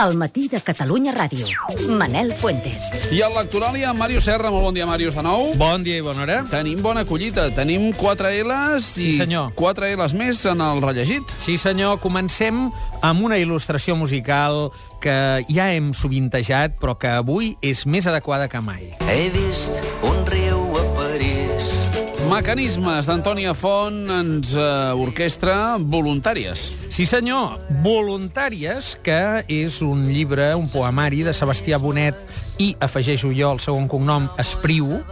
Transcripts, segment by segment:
El matí de Catalunya Ràdio. Manel Fuentes. I al Lectoràlia, Màrius Serra. Molt bon dia, Màrius, de nou. Bon dia i bona hora. Tenim bona collita. Tenim 4 L's i Sí, senyor. 4 L's més en el rellegit. Sí, senyor, comencem amb una il·lustració musical que ja hem sovintejat, però que avui és més adequada que mai. He vist un riu a. Mecanismes d'Antònia Font ens eh, orquestra voluntàries. Sí, senyor, Voluntàries, que és un llibre, un poemari de Sebastià Bonet i, afegeixo jo el segon cognom, Espriu,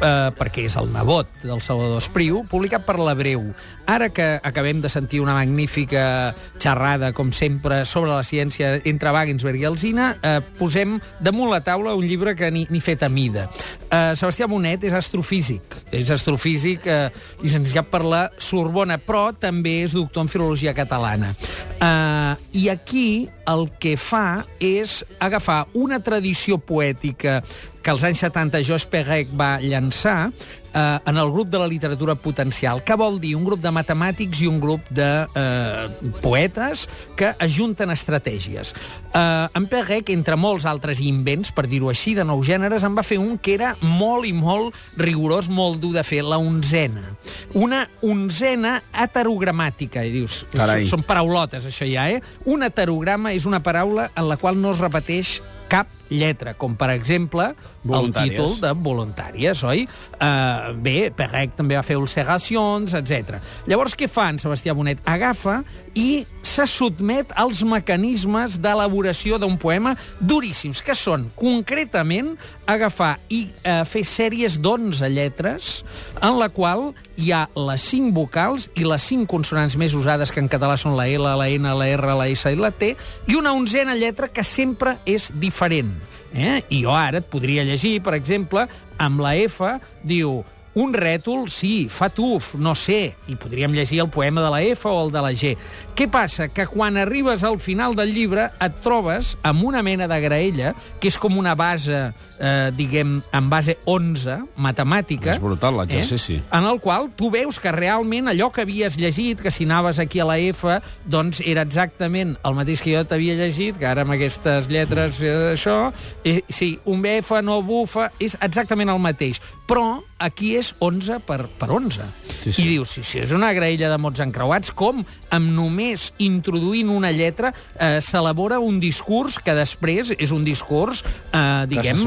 eh, perquè és el nebot del Salvador Espriu, publicat per l'Abreu. Ara que acabem de sentir una magnífica xerrada, com sempre, sobre la ciència entre Wagensberg i Alzina, eh, posem damunt la taula un llibre que ni, ni fet a mida. Eh, Sebastià Bonet és astrofísic, és astrofísic eh, llicenciat per la Sorbona, però també és doctor en filologia catalana. Eh, I aquí el que fa és agafar una tradició poètica que als anys 70 Josh Perec va llançar eh, en el grup de la literatura potencial. Què vol dir? Un grup de matemàtics i un grup de eh, poetes que ajunten estratègies. Eh, en Perec, entre molts altres invents, per dir-ho així, de nous gèneres, en va fer un que era molt i molt rigorós, molt dur de fer, la onzena. Una onzena heterogramàtica. I dius, Carai. són paraulotes, això ja, eh? Un heterograma és una paraula en la qual no es repeteix cap lletra, com per exemple el títol de voluntàries, oi? Uh, bé, Perec també va fer ulceracions, etc. Llavors, què fa en Sebastià Bonet? Agafa i se sotmet als mecanismes d'elaboració d'un poema duríssims, que són, concretament, agafar i uh, fer sèries d'11 lletres en la qual hi ha les 5 vocals i les 5 consonants més usades, que en català són la L, la N, la R, la S i la T, i una onzena lletra que sempre és diferent. Eh? I jo ara et podria llegir, per exemple, amb la F, diu un rètol, sí, fa tuf, no sé, i podríem llegir el poema de la F o el de la G. Què passa? Que quan arribes al final del llibre et trobes amb una mena de graella, que és com una base, eh, diguem, en base 11, matemàtica. És brutal, l'exercici. Eh? En el qual tu veus que realment allò que havies llegit, que si anaves aquí a la F, doncs era exactament el mateix que jo t'havia llegit, que ara amb aquestes lletres eh, això, eh, sí, un F no bufa, és exactament el mateix. Però aquí és 11 per, per 11. Sí, sí. I dius, si, si és una graella de mots encreuats, com amb només introduint una lletra eh, s'elabora un discurs que després és un discurs, eh, diguem,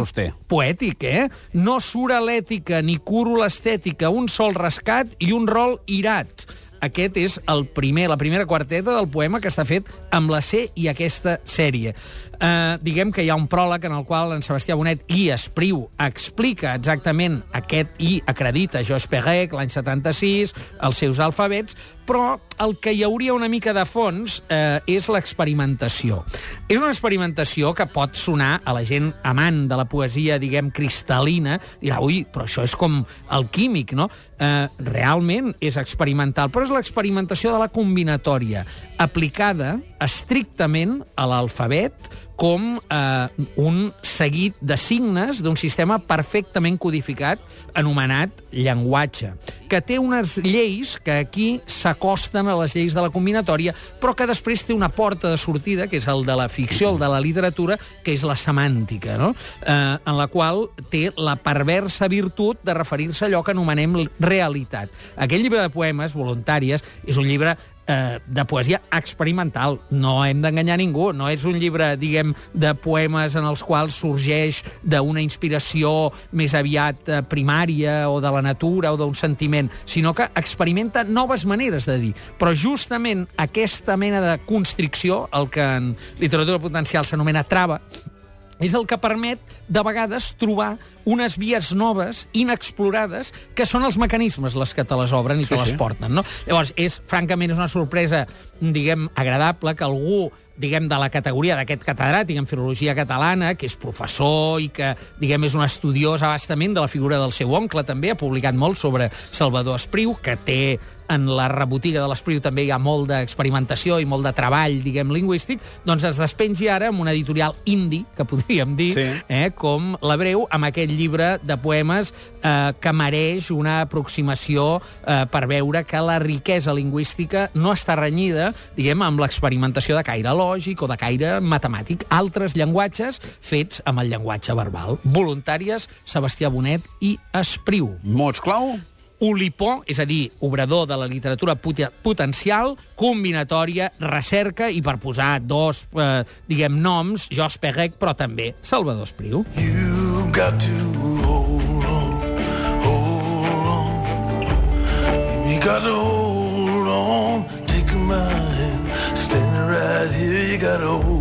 poètic, eh? No sura l'ètica ni curo l'estètica, un sol rescat i un rol irat. Aquest és el primer, la primera quarteta del poema que està fet amb la C i aquesta sèrie. Uh, diguem que hi ha un pròleg en el qual en Sebastià Bonet i Espriu explica exactament aquest i acredita Josh Perec l'any 76, els seus alfabets, però el que hi hauria una mica de fons eh, és l'experimentació. És una experimentació que pot sonar a la gent amant de la poesia, diguem, cristal·lina, dirà, ui, però això és com el químic, no? Eh, realment és experimental, però és l'experimentació de la combinatòria, aplicada estrictament a l'alfabet com eh, un seguit de signes d'un sistema perfectament codificat anomenat llenguatge, que té unes lleis que aquí s'acosten a les lleis de la combinatòria, però que després té una porta de sortida, que és el de la ficció, el de la literatura, que és la semàntica, no? eh, en la qual té la perversa virtut de referir-se a allò que anomenem realitat. Aquest llibre de poemes, voluntàries, és un llibre eh, de poesia experimental. No hem d'enganyar ningú. No és un llibre, diguem, de poemes en els quals sorgeix d'una inspiració més aviat eh, primària o de la natura o d'un sentiment, sinó que experimenta noves maneres de dir. Però justament aquesta mena de constricció, el que en literatura potencial s'anomena trava, és el que permet, de vegades, trobar unes vies noves, inexplorades, que són els mecanismes les que te les obren i Sí, te les sí. porten, no? Llavors, és, francament, és una sorpresa, diguem, agradable que algú diguem, de la categoria d'aquest catedràtic en filologia catalana, que és professor i que, diguem, és un estudiós abastament de la figura del seu oncle, també, ha publicat molt sobre Salvador Espriu, que té en la rebotiga de l'Espriu també hi ha molt d'experimentació i molt de treball, diguem, lingüístic, doncs es despengi ara amb una editorial indie, que podríem dir, Sí. eh, com l'Abreu, amb aquest llibre de poemes eh, que mereix una aproximació eh, per veure que la riquesa lingüística no està renyida, diguem, amb l'experimentació de caire lògic o de caire matemàtic. Altres llenguatges fets amb el llenguatge verbal. Voluntàries, Sebastià Bonet i Espriu. Mots clau? Olipó, és a dir, obrador de la literatura potencial, combinatòria, recerca i per posar dos, eh, diguem, noms, Jos Perrec, però també Salvador Espriu. You got to take my right here. You got to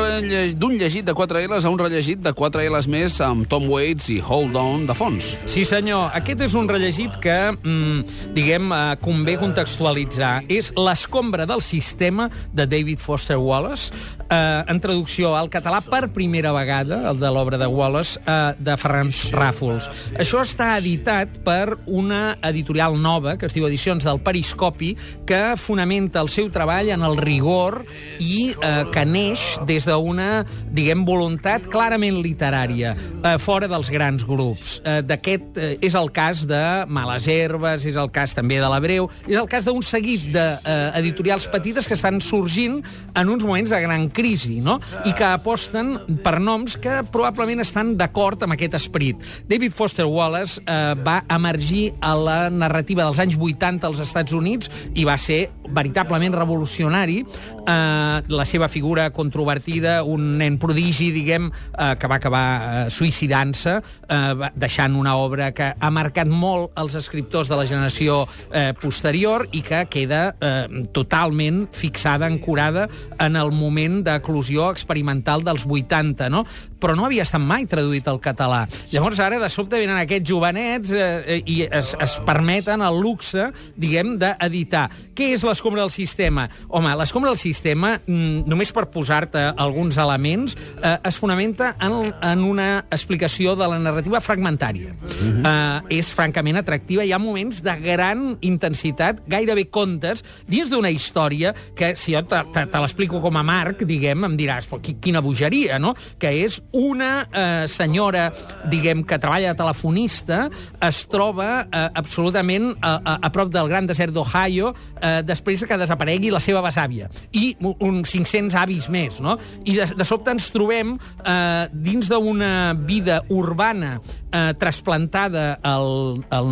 d'un llegit de 4 L's a un rellegit de 4 L's més amb Tom Waits i Hold On de fons. Sí, senyor. Aquest és un rellegit que, mm, diguem, eh, convé contextualitzar. És L'escombra del sistema de David Foster Wallace, eh, en traducció al català per primera vegada, el de l'obra de Wallace, eh, de Ferran Ràfols. Això està editat per una editorial nova, que es diu Edicions del Periscopi, que fonamenta el seu treball en el rigor i eh, que neix des d'una, diguem, voluntat clarament literària, eh, fora dels grans grups. Eh, D'aquest eh, és el cas de Males Herbes, és el cas també de l'Hebreu, és el cas d'un seguit d'editorials petites que estan sorgint en uns moments de gran crisi, no? I que aposten per noms que probablement estan d'acord amb aquest esperit. David Foster Wallace eh, va emergir a la narrativa dels anys 80 als Estats Units i va ser veritablement revolucionari. Eh, la seva figura controvertida, un nen prodigi, diguem, eh, que va acabar eh, suïcidant-se, eh, deixant una obra que ha marcat molt els escriptors de la generació eh, posterior i que queda eh, totalment fixada, ancorada en el moment d'eclusió experimental dels 80, no? però no havia estat mai traduït al català. Llavors ara de sobte venen aquests jovenets eh, i es, es permeten el luxe, diguem, d'editar. Què és l'escombra del sistema? Home, l'escombra del sistema, mm, només per posar-te alguns elements, eh, es fonamenta en, en una explicació de la narrativa fragmentària. eh, és francament atractiva. Hi ha moments de gran intensitat, gairebé contes, dins d'una història que, si jo te, te, te l'explico com a Marc, diguem, em diràs, però qui- quina bogeria, no? Que és una eh, senyora, diguem, que treballa de telefonista, es troba eh, absolutament a, a, a prop del gran desert d'Ohio eh, després que desaparegui la seva besàvia. I uns 500 avis més, no? I de, de sobte ens trobem eh, dins d'una vida urbana eh, trasplantada al, al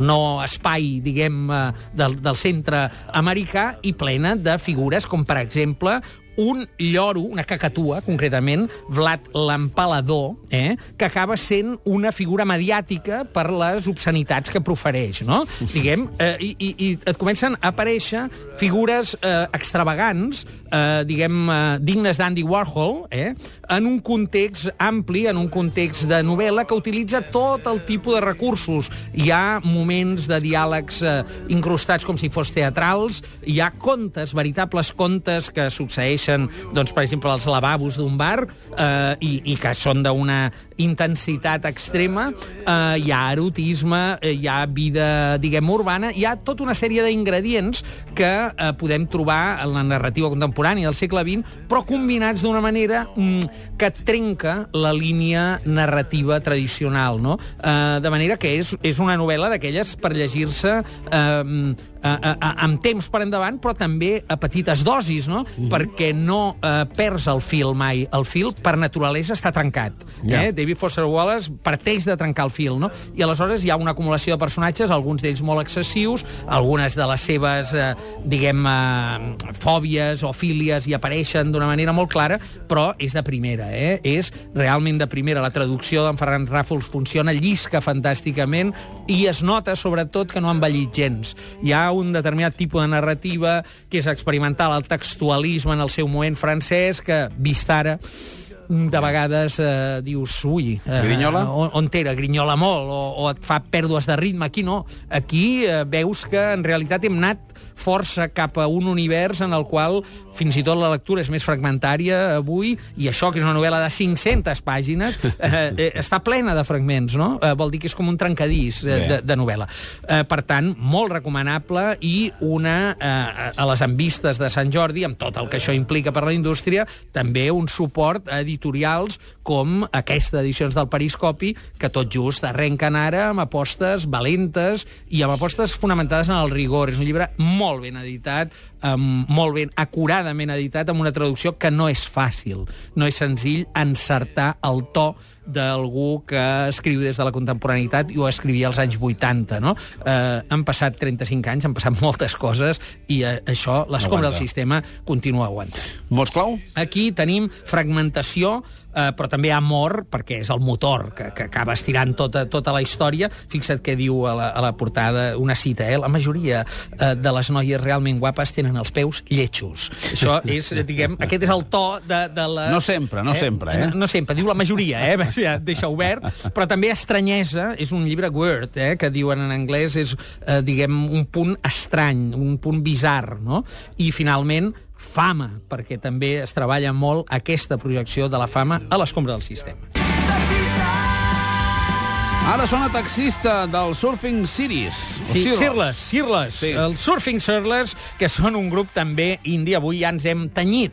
no espai, diguem, eh, del, del centre americà i plena de figures com, per exemple, un lloro, una cacatua, concretament, Vlad l'Empalador, eh, que acaba sent una figura mediàtica per les obscenitats que profereix, no? Diguem, eh, i, i, i et comencen a aparèixer figures eh, extravagants, eh, diguem, eh, dignes d'Andy Warhol, eh, en un context ampli, en un context de novel·la que utilitza tot el tipus de recursos. Hi ha moments de diàlegs eh, incrustats com si fos teatrals, hi ha contes, veritables contes que succeeixen, doncs, per exemple, als lavabos d'un bar eh, i, i que són d'una intensitat extrema, eh, hi ha erotisme, eh, hi ha vida, diguem, urbana, hi ha tota una sèrie d'ingredients que eh, podem trobar en la narrativa contemporània del segle XX, però combinats d'una manera mm, que trenca la línia narrativa tradicional, no? Eh, de manera que és, és una novel·la d'aquelles per llegir-se eh, a, a, amb temps per endavant, però també a petites dosis, no? Mm -hmm. Perquè no eh, perds el fil mai. El fil, per naturalesa, està trencat. Ja. Eh? David Foster Wallace parteix de trencar el fil, no? I aleshores hi ha una acumulació de personatges, alguns d'ells molt excessius, algunes de les seves, eh, diguem, eh, fòbies o fílies hi apareixen d'una manera molt clara, però és de primera, eh? És realment de primera. La traducció d'en Ferran Ràfols funciona, llisca fantàsticament i es nota, sobretot, que no ha envellit gens. Hi ha un determinat tipus de narrativa que és experimental, el textualisme en el seu moment francès, que, vist ara, de vegades eh, dius, ui... Eh, Grinyola? On, on t'era? Grinyola molt, o, o et fa pèrdues de ritme. Aquí no. Aquí eh, veus que en realitat hem anat força cap a un univers en el qual fins i tot la lectura és més fragmentària avui, i això, que és una novel·la de 500 pàgines, eh, eh, està plena de fragments, no? Eh, vol dir que és com un trencadís eh, de, de novel·la. Eh, per tant, molt recomanable i una, eh, a les envistes de Sant Jordi, amb tot el que això implica per la indústria, també un suport a editorials com aquesta edicions del Periscopi, que tot just arrenquen ara amb apostes valentes i amb apostes fonamentades en el rigor. És un llibre molt ben editat, um, molt ben acuradament editat, amb una traducció que no és fàcil. No és senzill encertar el to d'algú que escriu des de la contemporaneïtat i ho escrivia als anys 80, no? Eh, han passat 35 anys, han passat moltes coses i eh, això, l'escombra del sistema, continua aguantant. Mots clau? Aquí tenim fragmentació, eh, però també amor, perquè és el motor que, que acaba estirant tota, tota la història. Fixa't què diu a la, a la portada una cita, eh? La majoria eh, de les noies realment guapes tenen els peus lletjos. Això és, eh, diguem, aquest és el to de, de la... No sempre, no sempre, eh? No, no sempre, diu la majoria, eh? Ja deixa obert. Però també estranyesa, és un llibre weird, eh? Que diuen en anglès, és, eh, diguem, un punt estrany, un punt bizarr, no? I, finalment, fama, perquè també es treballa molt aquesta projecció de la fama a l'escombra del sistema. Ara sona taxista del Surfing Series. O Sí. Sirles, Sirles, Sí. els Surfing Sirles, que són un grup també indi, avui ja ens hem tenyit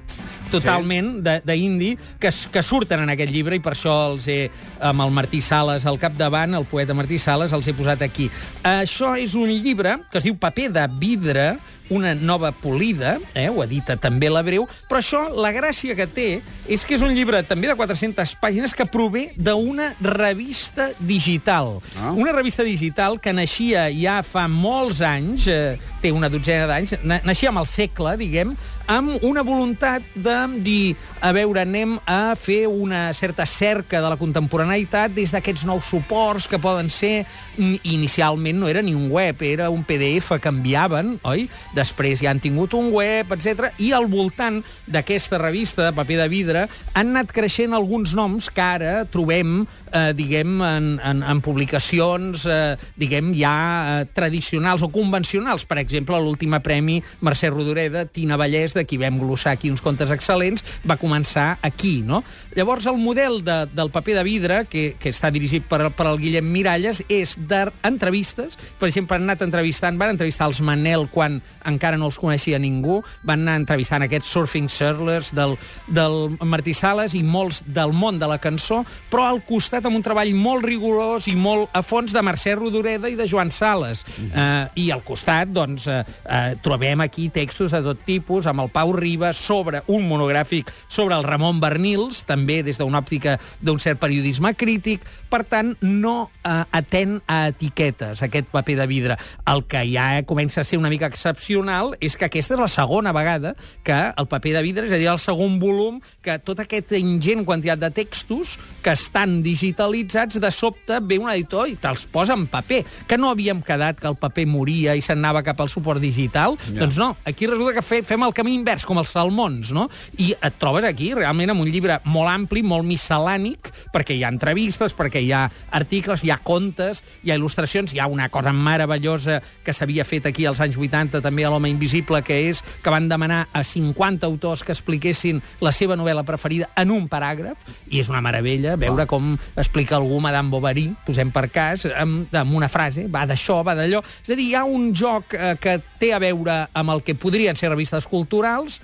totalment sí. d'indi, que, que surten en aquest llibre i per això els he, amb el Martí Sales al capdavant, el poeta Martí Sales, els he posat aquí. Això és un llibre que es diu Paper de vidre, una nova polida, eh, ho edita també la Breu, però això, la gràcia que té, és que és un llibre també de 400 pàgines que prové d'una revista digital. Ah. Una revista digital que naixia ja fa molts anys, eh, té una dotzena d'anys, na naixia amb el segle, diguem, amb una voluntat de dir, a veure, anem a fer una certa cerca de la contemporaneïtat des d'aquests nous suports que poden ser... mm, Inicialment no era ni un web, era un PDF que enviaven, oi? Després ja han tingut un web, etc. I al voltant d'aquesta revista de paper de vidre han anat creixent alguns noms que ara trobem, eh, diguem, en, en, en publicacions, eh, diguem, ja eh, tradicionals o convencionals. Per exemple, l'última premi Mercè Rodoreda, Tina Vallès, de qui vam glossar aquí uns contes excel·lents, va començar aquí, no? Llavors, el model de, del paper de vidre, que, que està dirigit per, per el Guillem Miralles, és d'entrevistes. Per exemple, han anat entrevistant, van entrevistar els Manel quan encara no els coneixia ningú, van anar entrevistant aquests surfing surlers del, del Martí Sales i molts del món de la cançó, però al costat amb un treball molt rigorós i molt a fons de Mercè Rodoreda i de Joan Sales. Eh, I al costat, doncs, eh, eh, trobem aquí textos de tot tipus, amb el Pau Ribas, sobre un monogràfic sobre el Ramon Bernils, també des d'una òptica d'un cert periodisme crític. Per tant, no eh, atén a etiquetes, aquest paper de vidre. El que ja comença a ser una mica excepcional és que aquesta és la segona vegada que el paper de vidre, és a dir, el segon volum, que tota aquesta ingent quantitat de textos que estan digitalitzats, de sobte ve un editor i te'ls posa en paper. Que no havíem quedat que el paper moria i s'anava cap al suport digital? Ja. Doncs no, aquí resulta que fe, fem el camí invers, com els salmons, no? I et trobes aquí realment amb un llibre molt ampli, molt miscel·lànic, perquè hi ha entrevistes, perquè hi ha articles, hi ha contes, hi ha il·lustracions, hi ha una cosa meravellosa que s'havia fet aquí als anys 80 també a l'Home Invisible, que és que van demanar a 50 autors que expliquessin la seva novel·la preferida en un paràgraf, i és una meravella veure com explica algú Madame Bovary, posem per cas, amb, amb una frase, va d'això, va d'allò. És a dir, hi ha un joc eh, que té a veure amb el que podrien ser revistes culturals,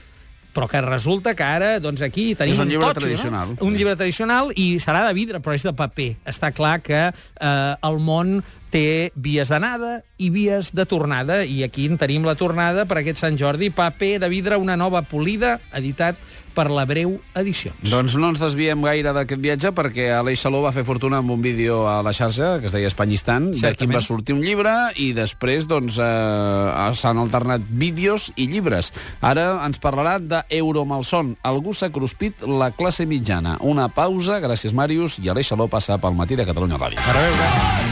però que resulta que ara, doncs aquí tenim És un llibre totxo, tradicional. No? Un llibre tradicional i serà de vidre, però és de paper. Està clar que eh, el món té vies d'anada i vies de tornada, i aquí en tenim la tornada per aquest Sant Jordi. Paper de vidre, una nova polida, editat per la Breu Edicions. Doncs no ens desviem gaire d'aquest viatge perquè Aleix Saló va fer fortuna amb un vídeo a la xarxa que es deia Espanyistan, d'aquí en Certament. va sortir un llibre i després doncs, eh, s'han alternat vídeos i llibres. Ara ens parlarà d'Euromalson. Algú s'ha cruspit la classe mitjana. Una pausa, gràcies Màrius, i Aleix Saló passa pel matí de Catalunya Ràdio. Per veure.